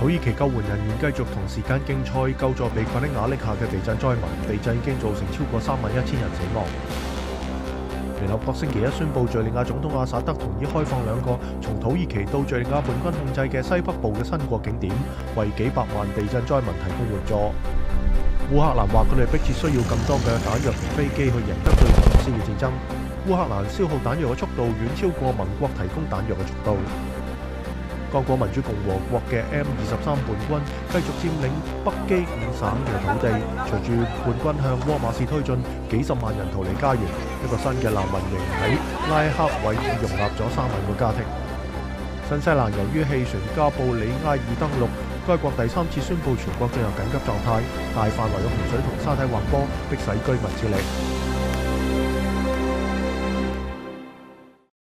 土耳其救援人員繼續同時間競賽，救助被困喺瓦力下嘅地震災民。地震已經造成超過三萬一千人死亡。联合國星期一宣布，叙利亞總統阿薩德同意開放兩個從土耳其到叙利亞叛軍控制嘅西北部嘅新國景點，為幾百萬地震災民提供援助。烏克蘭話佢哋迫切需要更多嘅彈藥同飛機去赢得對俄羅斯嘅戰爭。烏克蘭消耗彈藥嘅速度遠超過盟國提供彈藥嘅速度。各国民主共和国嘅 M 二十三叛军继续占领北基五省嘅土地，随住叛军向沃马市推进，几十万人逃离家园。一个新嘅难民营喺拉克维尔容纳咗三万个家庭。新西兰由于气旋加布里埃尔登陆，该国第三次宣布全国进入紧急状态，大范围嘅洪水同沙体滑坡迫使居民撤离。